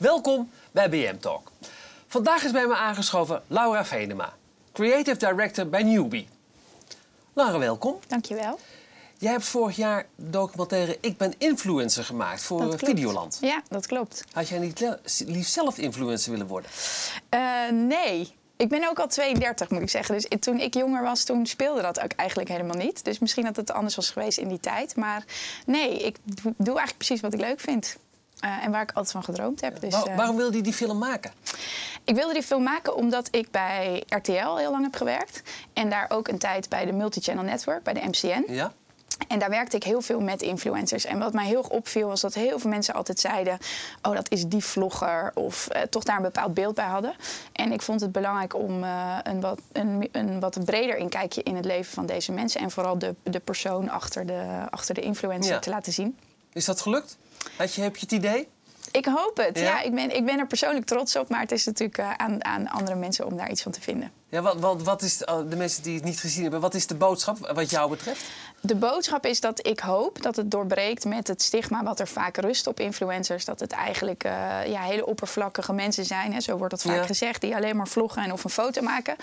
Welkom bij BM Talk. Vandaag is bij me aangeschoven Laura Venema, Creative Director bij Newbie. Laura, welkom. Dankjewel. Jij hebt vorig jaar documentaire Ik ben influencer gemaakt voor. Videoland. Ja, dat klopt. Had jij niet liefst zelf influencer willen worden? Eh, nee. Ik ben ook al 32, moet ik zeggen. Dus toen ik jonger was, toen speelde dat ook eigenlijk helemaal niet. Dus misschien dat het anders was geweest in die tijd. Maar nee, ik doe eigenlijk precies wat ik leuk vind. Eh, en waar ik altijd van gedroomd heb. Dus, Waar- eh, waarom wilde je die film maken? Ik wilde die film maken omdat ik bij RTL heel lang heb gewerkt. En daar ook een tijd bij de Multichannel Network, bij de MCN. Ja? En daar werkte ik heel veel met influencers. En wat mij heel erg opviel was dat heel veel mensen altijd zeiden: Oh, dat is die vlogger. Of eh, toch daar een bepaald beeld bij hadden. En ik vond het belangrijk om een, wat, een, een wat breder inkijkje in het leven van deze mensen. En vooral de, de persoon achter de, achter de influencer Ja. te laten zien. Is dat gelukt? Had je, heb je het idee? Ik hoop het. Ja? Ja, ik, ben, ik ben er persoonlijk trots op. Maar het is natuurlijk eh, aan, aan andere mensen om daar iets van te vinden. Ja, wat, wat, wat is de, de mensen die het niet gezien hebben, wat is de boodschap wat jou betreft? De boodschap is dat ik hoop dat het doorbreekt met het stigma wat er vaak rust op influencers. Dat het eigenlijk eh, ja, hele oppervlakkige mensen zijn. Hè, zo wordt dat vaak Ja. gezegd. Die alleen maar vloggen en of een foto maken.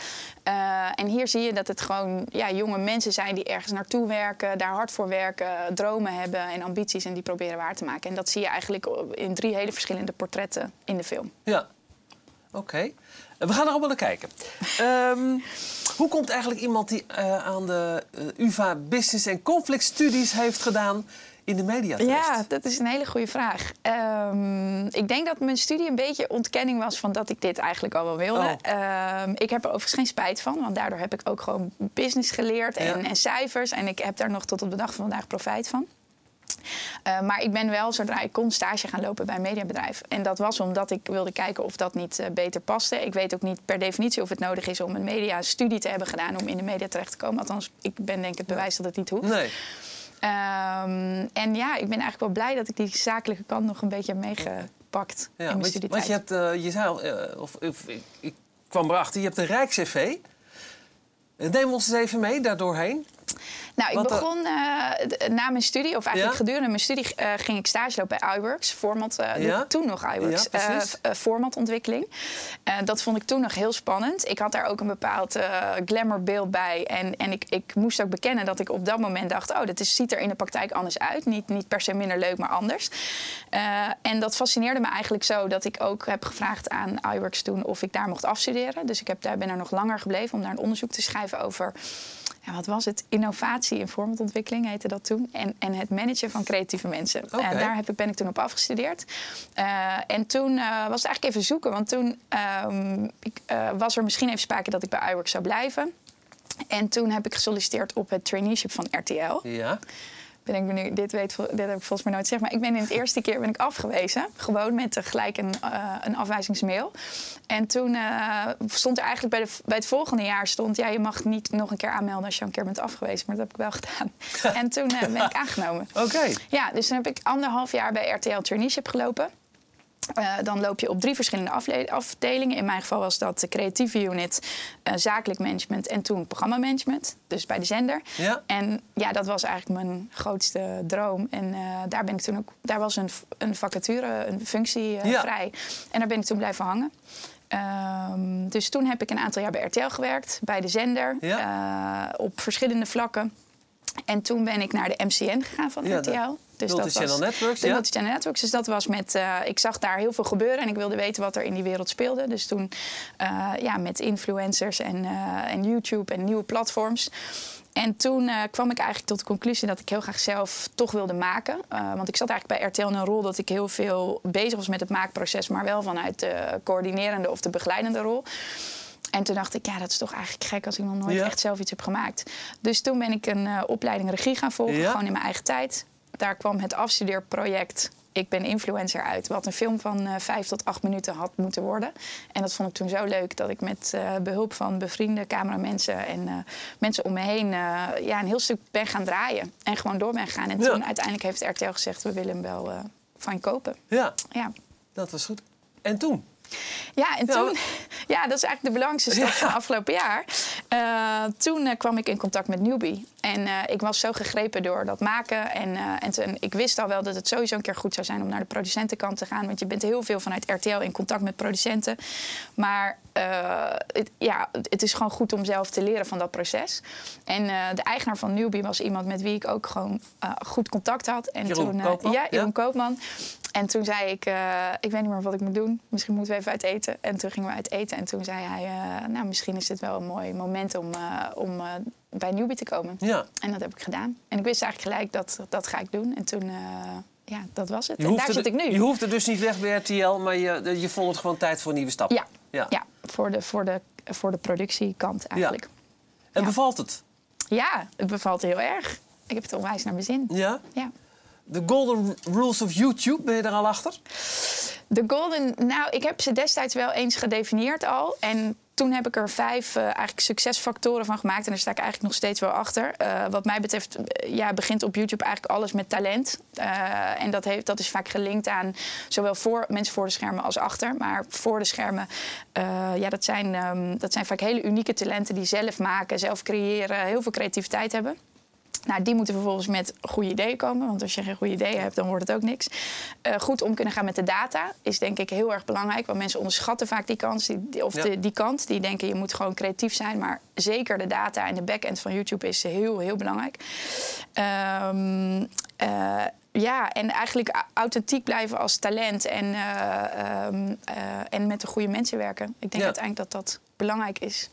Eh, en hier zie je dat het gewoon ja, jonge mensen zijn die ergens naartoe werken. Daar hard voor werken. Dromen hebben en ambities. En die proberen waar te maken. En dat zie je eigenlijk in drie hele verschillende portretten in de film. Ja, oké. We gaan er allemaal naar kijken. Ehm, hoe komt eigenlijk iemand die eh, aan de eh, UvA Business en Conflict Studies heeft gedaan in de media terecht? Ja, dat is een hele goede vraag. Ehm, ik denk dat mijn studie een beetje ontkenning was van dat ik dit eigenlijk al wel wilde. Oh. Ehm, ik heb er overigens geen spijt van, want daardoor heb ik ook gewoon business geleerd en, Ja. en cijfers. En ik heb daar nog tot op de dag van vandaag profijt van. Eh, maar ik ben wel, zodra ik kon, stage gaan lopen bij een mediabedrijf. En dat was omdat ik wilde kijken of dat niet eh, beter paste. Ik weet ook niet per definitie of het nodig is om een mediastudie te hebben gedaan om in de media terecht te komen. Althans, ik ben denk ik het bewijs dat het niet hoeft. Nee. Ehm, en ja, ik ben eigenlijk wel blij dat ik die zakelijke kant nog een beetje heb meegepakt Ja, in mijn want, je- studietijd. want je hebt, eh, je zei al, of, of ik, ik kwam erachter, je hebt een rijk cv. Eh, Neem ons eens even mee daardoorheen. Nou, ik wat, eh, begon eh, na mijn studie, of eigenlijk Ja? gedurende mijn studie, eh, ging ik stage lopen bij iWorks. Format, Ja? toen nog iWorks. Ja, formatontwikkeling. Dat vond ik toen nog heel spannend. Ik had daar ook een bepaald glamourbeeld bij. En, en ik, ik moest ook bekennen dat ik op dat moment dacht... oh, dat is, ziet er in de praktijk anders uit. Niet, niet per se minder leuk, maar anders. En dat fascineerde me eigenlijk zo dat ik ook heb gevraagd aan iWorks toen... of ik daar mocht afstuderen. Dus ik heb, daar, ben er nog langer gebleven om daar een onderzoek te schrijven over... Ja, wat was het? Innovatie in formatontwikkeling heette dat toen. En, en het managen van creatieve mensen. En daar heb ik, ben ik toen op afgestudeerd. Eh, en toen eh, was het eigenlijk even zoeken. Want toen ehm, ik, eh, was er misschien even sprake dat ik bij iWorks zou blijven. En toen heb ik gesolliciteerd op het traineeship van RTL. Ja. Ben ik benieuwd, dit, weet, dit heb ik volgens mij nooit gezegd. Maar ik ben in het eerste keer ben ik afgewezen. Gewoon met gelijk een, eh, een afwijzingsmail. En toen eh, stond er eigenlijk bij, de, bij het volgende jaar... stond ja, je mag niet nog een keer aanmelden als je een keer bent afgewezen. Maar dat heb ik wel gedaan. en toen eh, ben ik aangenomen. Oké. Ja, dus toen heb ik anderhalf jaar bij RTL Traineeship gelopen. Eh, dan loop je op drie verschillende afdelingen. In mijn geval was dat de creatieve unit, eh, zakelijk management en toen programmamanagement. Dus bij de zender. Ja. En ja, dat was eigenlijk mijn grootste droom. En eh, daar ben ik toen ook. Daar was een, een vacature, een functie Ja. vrij. En daar ben ik toen blijven hangen. Ehm, dus toen heb ik een aantal jaar bij RTL gewerkt, bij de zender, op verschillende vlakken. En toen ben ik naar de MCN gegaan van Ja, de RTL. Dus dat Multichannel was Networks, de ja. Multichannel Networks. Dus dat was met. eh, ik zag daar heel veel gebeuren en ik wilde weten wat er in die wereld speelde. Dus toen eh, ja, met influencers en, eh, en YouTube en nieuwe platforms. En toen kwam ik eigenlijk tot de conclusie dat ik heel graag zelf toch wilde maken. Want ik zat eigenlijk bij RTL in een rol dat ik heel veel bezig was met het maakproces, maar wel vanuit de coördinerende of de begeleidende rol. En toen dacht ik, ja, dat is toch eigenlijk gek als ik nog nooit Ja. echt zelf iets heb gemaakt. Dus toen ben ik een eh, opleiding regie gaan volgen, Ja. gewoon in mijn eigen tijd. Daar kwam het afstudeerproject Ik ben influencer uit, wat een film van eh, vijf tot acht minuten had moeten worden. En dat vond ik toen zo leuk dat ik met eh, behulp van bevriende cameramensen en mensen om me heen ja, een heel stuk ben gaan draaien. En gewoon door ben gegaan. En Ja. toen uiteindelijk heeft RTL gezegd, we willen hem wel van kopen. Ja, Ja. dat was goed. En toen? Ja, en toen, ja, dat is eigenlijk de belangrijkste stap Ja. van afgelopen jaar. Eh, toen eh, kwam ik in contact met Newbie. En eh, ik was zo gegrepen door dat maken. En, en ik wist al wel dat het sowieso een keer goed zou zijn om naar de producentenkant te gaan. Want je bent heel veel vanuit RTL in contact met producenten. Maar het, ja, het is gewoon goed om zelf te leren van dat proces. En de eigenaar van Newbie was iemand met wie ik ook gewoon goed contact had. En Jeroen toen, Koopman? Ja, Jeroen Ja. Koopman. En toen zei ik, eh, ik weet niet meer wat ik moet doen. Misschien moeten we even uit eten. En toen gingen we uit eten. En toen zei hij, eh, nou misschien is dit wel een mooi moment om, eh, om bij Newbie te komen. Ja. En dat heb ik gedaan. En ik wist eigenlijk gelijk dat dat ga ik doen. En toen, ja, dat was het. En daar zit ik nu. je hoeft er dus niet weg bij RTL, maar je, je vond het gewoon tijd voor een nieuwe stap. Ja, Ja. ja. voor, de, voor, de, voor de productiekant eigenlijk. En Ja. bevalt het? Ja. het bevalt heel erg. Ik heb het onwijs naar mijn zin. Ja? Ja. De golden rules of YouTube, ben je er al achter? De golden, nou, ik heb ze destijds wel eens gedefinieerd al. En toen heb ik er vijf eh, eigenlijk succesfactoren van gemaakt. En daar sta ik eigenlijk nog steeds wel achter. Eh, wat mij betreft eh, ja, begint op YouTube eigenlijk alles met talent. En dat, heeft, dat is vaak gelinkt aan zowel voor, mensen voor de schermen als achter. Maar voor de schermen, ja, dat, zijn, ehm, dat zijn vaak hele unieke talenten die zelf maken, zelf creëren, heel veel creativiteit hebben. Nou, die moeten vervolgens met goede ideeën komen. Want als je geen goede ideeën hebt, dan wordt het ook niks. Eh, goed om kunnen gaan met de data is denk ik heel erg belangrijk. Want mensen onderschatten vaak die kans, die, of Ja. de, die kant. Die denken je moet gewoon creatief zijn. Maar zeker de data en de backend van YouTube is heel, heel belangrijk. Ehm, eh, ja, en eigenlijk authentiek blijven als talent. En, eh, ehm, eh, en met de goede mensen werken. Ik denk Ja. uiteindelijk dat dat belangrijk is.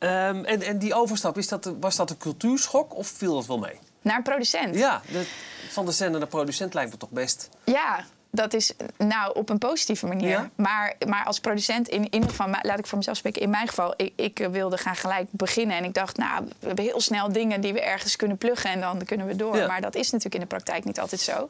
Ehm, en, en die overstap, is dat, was dat een cultuurschok of viel dat wel mee? Naar een producent. Ja, de- van de zender naar producent lijkt me toch best. Ja, dat is nou op een positieve manier. Ja? Maar, maar als producent, in, in ieder geval, ma- laat ik voor mezelf spreken. In mijn geval, ik, ik wilde gaan gelijk beginnen. En ik dacht, nou, we hebben heel snel dingen die we ergens kunnen pluggen. En dan kunnen we door. Ja. Maar dat is natuurlijk in de praktijk niet altijd zo.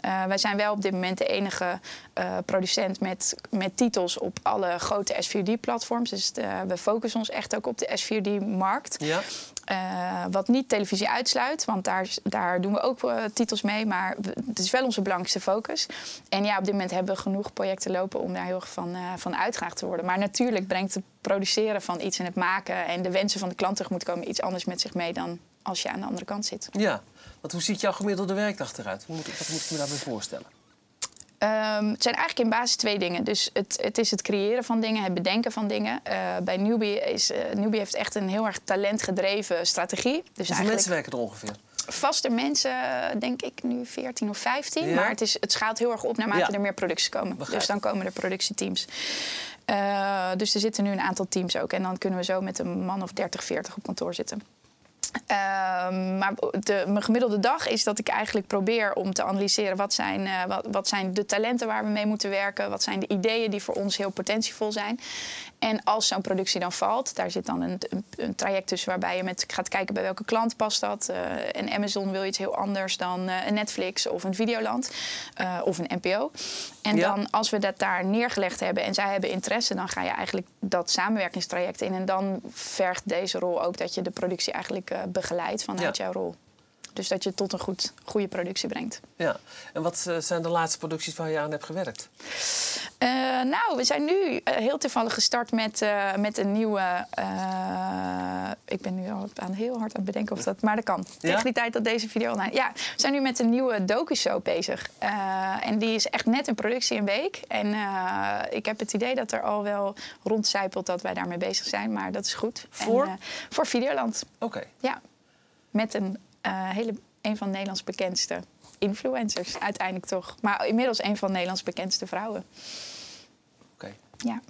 Eh, wij zijn wel op dit moment de enige eh, producent met, met titels op alle grote S4D-platforms. Dus eh, we focussen ons echt ook op de S4D-markt. Ja? Eh, wat niet televisie uitsluit, want daar, daar doen we ook eh, titels mee. Maar het is wel onze belangrijkste focus. En ja, op dit moment hebben we genoeg projecten lopen om daar heel erg van, eh van te worden. Maar natuurlijk brengt het produceren van iets en het maken en de wensen van de klant tegemoet komen iets anders met zich mee dan als je aan de andere kant zit. Ja. Want hoe ziet jouw gemiddelde werkdag eruit? Moet, wat moet ik me daarbij voorstellen? Ehm, het zijn eigenlijk in basis twee dingen. Dus het, het is het creëren van dingen, het bedenken van dingen. Eh, bij Newbie, is, eh, Newbie heeft echt een heel erg talentgedreven strategie. Dus Hoeveel mensen werken er ongeveer? vaste mensen, denk ik nu 14 of 15. Ja? Maar het, is, het schaalt heel erg op naarmate Ja. er meer producties komen. Begrijp. Dus dan komen er productieteams. Eh, dus er zitten nu een aantal teams ook. En dan kunnen we zo met een man of 30, 40 op kantoor zitten. Ehm, maar de, mijn gemiddelde dag is dat ik eigenlijk probeer om te analyseren wat zijn, eh, wat, wat zijn de talenten waar we mee moeten werken, wat zijn de ideeën die voor ons heel potentievol zijn. En als zo'n productie dan valt, daar zit dan een, een, een traject tussen waarbij je met gaat kijken bij welke klant past dat. Eh, en Amazon wil iets heel anders dan eh, een Netflix of een Videoland of een NPO. En Ja. dan als we dat daar neergelegd hebben en zij hebben interesse, dan ga je eigenlijk dat samenwerkingstraject in. En dan vergt deze rol ook dat je de productie eigenlijk eh, begeleidt vanuit Ja. jouw rol. Dus dat je tot een goed, goede productie brengt. Ja. En wat eh, zijn de laatste producties waar je aan hebt gewerkt? Eh, nou, we zijn nu heel toevallig gestart met, met een nieuwe. Ik ben nu al aan heel hard aan het bedenken of dat. Maar dat kan. Ja? Tegen die tijd dat deze video online. Ja, we zijn nu met een nieuwe docu-show bezig. Eh, en die is echt net in productie een week. En eh, ik heb het idee dat er al wel rondcijpelt dat wij daarmee bezig zijn. Maar dat is goed. Voor? En, eh, voor Videoland. Oké. Ja. Met een hele. een van Nederlands bekendste influencers, uiteindelijk toch. Maar inmiddels een van Nederlands bekendste vrouwen. Oké. Ja.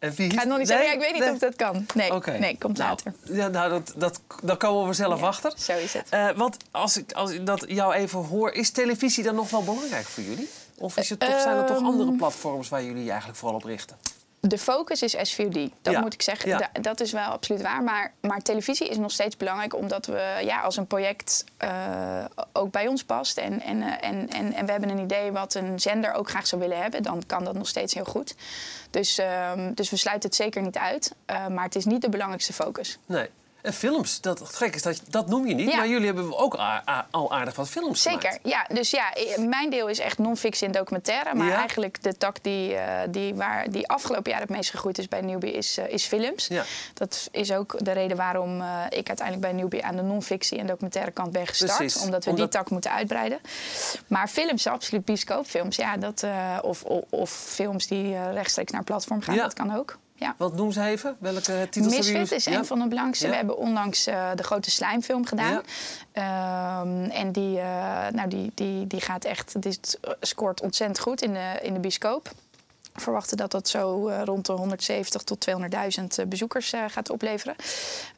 En wie Ik ga is- het nog niet Nee? zeggen, ja, ik weet niet Nee. of dat kan. Nee, nee komt Nou, later. Ja, nou, dat, dat, daar komen we zelf Ja, achter. Zo is het. Eh, want als ik, als ik dat jou even hoor, is televisie dan nog wel belangrijk voor jullie? Of is het toch, zijn er toch Ehm. andere platforms waar jullie je eigenlijk vooral op richten? De focus is S4D. Dat Ja, moet ik zeggen. ja. Dat is wel absoluut waar. Maar, maar televisie is nog steeds belangrijk omdat we ja, als een project eh, ook bij ons past. En, en, eh, en, en, en we hebben een idee wat een zender ook graag zou willen hebben. Dan kan dat nog steeds heel goed. Dus, ehm, dus we sluiten het zeker niet uit. Eh, maar het is niet de belangrijkste focus. Nee. En films, dat, het gek is dat dat noem je niet, Ja. maar jullie hebben ook al aardig wat films Zeker, gemaakt. ja. Dus ja, mijn deel is echt non-fictie en documentaire. Maar Ja. eigenlijk de tak die, eh, die, waar, die afgelopen jaar het meest gegroeid is bij Newbie is, eh, is films. Ja. Dat is ook de reden waarom eh, ik uiteindelijk bij Newbie aan de non-fictie en documentaire kant ben gestart. Precies, Omdat we omdat- die tak moeten uitbreiden. Maar films, absoluut bioscoopfilms. Ja, dat, eh, of, of, of films die eh, rechtstreeks naar platform gaan, dat kan ook. Ja. Wat noem ze even? Welke titels Misfit is Ja? een van de belangrijkste. Ja. We hebben onlangs eh, de grote slijmfilm gedaan. Ehm, en die, eh, nou, die, die, die gaat echt, die scoort ontzettend goed in de, in de bioscoop. We verwachten dat dat zo eh, rond de 170 tot 200.000 bezoekers gaat opleveren.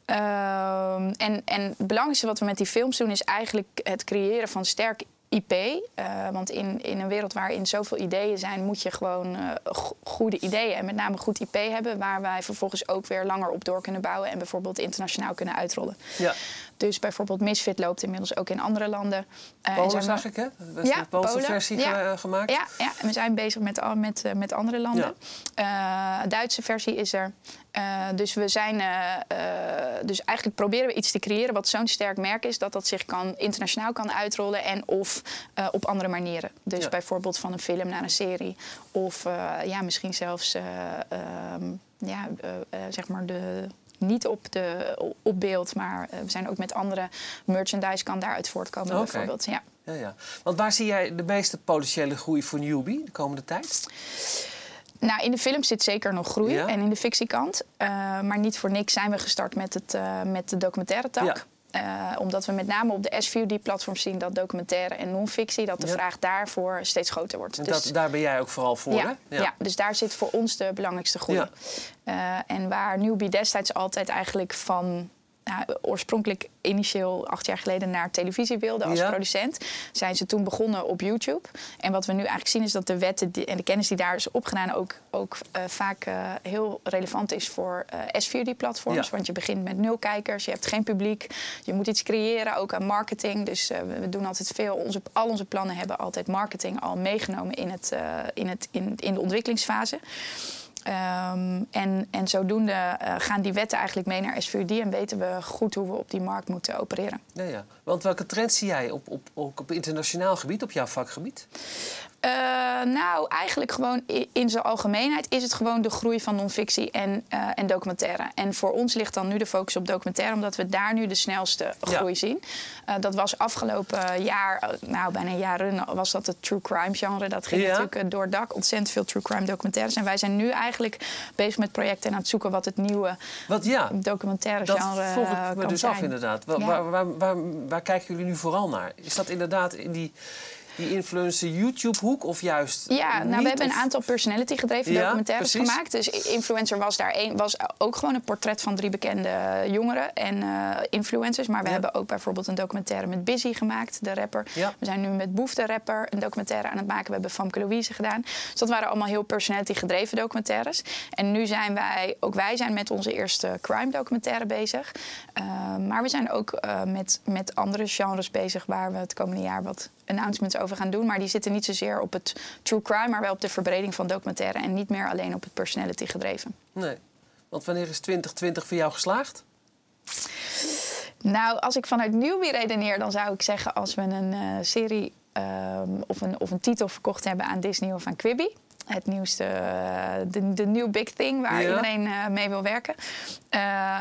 Ehm, en, en het belangrijkste wat we met die films doen is eigenlijk het creëren van sterk IP. Eh, want in, in een wereld waarin zoveel ideeën zijn, moet je gewoon eh, go- goede ideeën en met name goed IP hebben. Waar wij vervolgens ook weer langer op door kunnen bouwen en bijvoorbeeld internationaal kunnen uitrollen. Ja, Dus bijvoorbeeld Misfit loopt inmiddels ook in andere landen. En Polen zijn zag ik, hè? We hebben een Poolse Polen. versie Ja. eh, gemaakt. Ja, ja, en we zijn bezig met, met, eh, met andere landen. Eh, Duitse versie is er. Dus we zijn. dus eigenlijk proberen we iets te creëren wat zo'n sterk merk is dat dat zich kan, internationaal kan uitrollen en of op andere manieren. Dus Ja. bijvoorbeeld van een film naar een serie. Of ja, misschien zelfs eh, ehm, ja, zeg maar de. Niet op, de, op beeld, maar eh, we zijn ook met andere merchandise kan daaruit voortkomen, bijvoorbeeld. Ja. Ja, ja. Want waar zie jij de meeste potentiële groei voor Newbie de komende tijd? Nou, in de film zit zeker nog groei Ja. en in de fictiekant. Eh, maar niet voor niks zijn we gestart met, het, eh, met de documentaire tak. Ja. Eh, omdat we met name op de SVOD-platform zien dat documentaire en non-fictie... dat de Ja. vraag daarvoor steeds groter wordt. En Dus- dat, daar ben jij ook vooral voor, ja, hè? ja. dus daar zit voor ons de belangrijkste groei. Ja. Eh, en waar Newbie destijds altijd eigenlijk van... nou, oorspronkelijk initieel acht jaar geleden naar televisie wilde als Ja. producent... zijn ze toen begonnen op YouTube. En wat we nu eigenlijk zien is dat de wetten die- en de kennis die daar is opgedaan... ook, ook eh, vaak eh, heel relevant is voor eh SVOD-platforms. Ja. Want je begint met nul kijkers, je hebt geen publiek. Je moet iets creëren, ook aan marketing. Dus we, doen altijd veel. Onze, al onze plannen hebben altijd marketing al meegenomen in, het, in, het, in, in de ontwikkelingsfase. Ehm, en, en zodoende eh, gaan die wetten eigenlijk mee naar SVOD en weten we goed hoe we op die markt moeten opereren. Ja, ja. Want welke trends zie jij op, op, ook op internationaal gebied, op jouw vakgebied? Eh, nou, eigenlijk gewoon in zijn algemeenheid is het gewoon de groei van non-fictie en, eh, en documentaire. En voor ons ligt dan nu de focus op documentaire, omdat we daar nu de snelste Ja. groei zien. Eh, dat was afgelopen jaar, nou bijna jaren, was dat het true crime genre. Dat ging Ja. natuurlijk door het dak, ontzettend veel true crime documentaires. En wij zijn nu eigenlijk bezig met projecten en aan het zoeken wat het nieuwe Wat ja, documentaire dat genre vroeg eh, ik me dus zijn. af inderdaad. Waar, waar, waar kijken jullie nu vooral naar? Is dat inderdaad in die, die influencer YouTube-hoek of juist Ja, nou, we hebben een aantal personality gedreven Ja, documentaires precies. gemaakt. Dus influencer was daar één, was ook gewoon een portret van drie bekende jongeren en eh, influencers. Maar we Ja. hebben ook bijvoorbeeld een documentaire met Busy gemaakt, de rapper. Ja. We zijn nu met Boef, de rapper, een documentaire aan het maken. We hebben Famke Louise gedaan. Dus dat waren allemaal heel personality gedreven documentaires. En nu zijn wij, ook wij zijn met onze eerste crime documentaire bezig. Uh, maar we zijn ook uh, met, met andere genres bezig waar we het komende jaar wat announcements over gaan doen. Maar die zitten niet zozeer op het true crime, maar wel op de verbreding van documentaire. En niet meer alleen op het personality gedreven. Nee. Want wanneer is 2020 voor jou geslaagd? Nou, als ik vanuit Newbie redeneer, dan zou ik zeggen als we een uh, serie um, of, een, of een titel verkocht hebben aan Disney of aan Quibi. Het nieuwste, uh, de, de new big thing waar ja. iedereen uh, mee wil werken.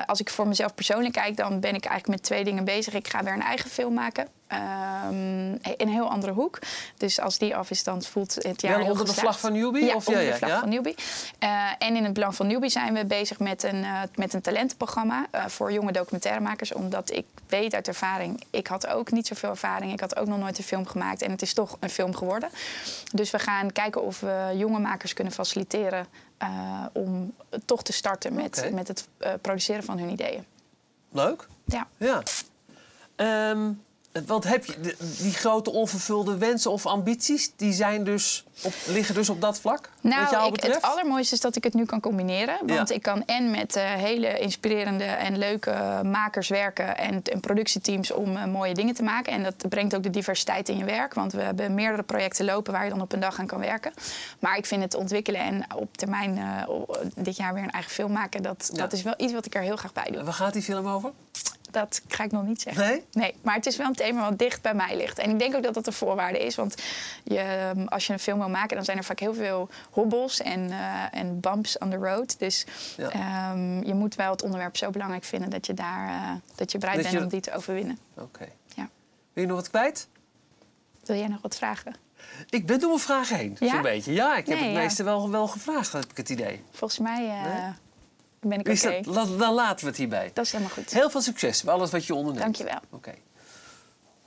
Als ik voor mezelf persoonlijk kijk, dan ben ik eigenlijk met twee dingen bezig. Ik ga weer een eigen film maken. Um, in een heel andere hoek. Dus als die af is, dan voelt het jaar Wel onder de vlag van Newbie? Ja, of? onder ja, de vlag ja? van Newbie. Uh, en in het belang van Newbie zijn we bezig met een, uh, met een talentenprogramma uh, voor jonge documentairemakers. Omdat ik weet uit ervaring, ik had ook niet zoveel ervaring. Ik had ook nog nooit een film gemaakt en het is toch een film geworden. Dus we gaan kijken of we jonge makers kunnen faciliteren om toch te starten met, met het produceren van hun ideeën. Leuk. Ja. Ja. Um, Want heb je die grote onvervulde wensen of ambities, die zijn dus op, liggen dus op dat vlak? Nou, ik, het allermooiste is dat ik het nu kan combineren. Want Ja. ik kan en met eh, hele inspirerende en leuke makers werken... en, en productieteams om eh, mooie dingen te maken. En dat brengt ook de diversiteit in je werk. Want we hebben meerdere projecten lopen waar je dan op een dag aan kan werken. Maar ik vind het ontwikkelen en op termijn eh, dit jaar weer een eigen film maken... Dat, Ja. dat is wel iets wat ik er heel graag bij doe. Waar gaat die film over? Dat ga ik nog niet zeggen. Nee? Nee, maar het is wel een thema wat dicht bij mij ligt. En ik denk ook dat dat een voorwaarde is. Want je, ehm, als je een film wil maken, dan zijn er vaak heel veel hobbels en, eh, en bumps on the road. Dus Ja. ehm, je moet wel het onderwerp zo belangrijk vinden dat je, daar, eh, dat je bereid Dat bent je- om die te overwinnen. Oké. Ja. Wil je nog wat kwijt? Wil jij nog wat vragen? Ik ben door mijn vragen heen, Ja? zo'n beetje. Ja, ik heb Nee, het ja. meeste wel, wel gevraagd, heb ik het idee. Volgens mij eh, Nee? Ben ik oké. La- dan laten we het hierbij. Dat is helemaal goed. Heel veel succes bij alles wat je onderneemt. Dankjewel. Oké.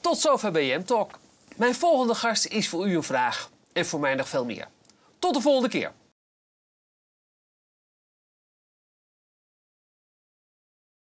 Tot zover BM Talk. Mijn volgende gast is voor u een vraag. En voor mij nog veel meer. Tot de volgende keer.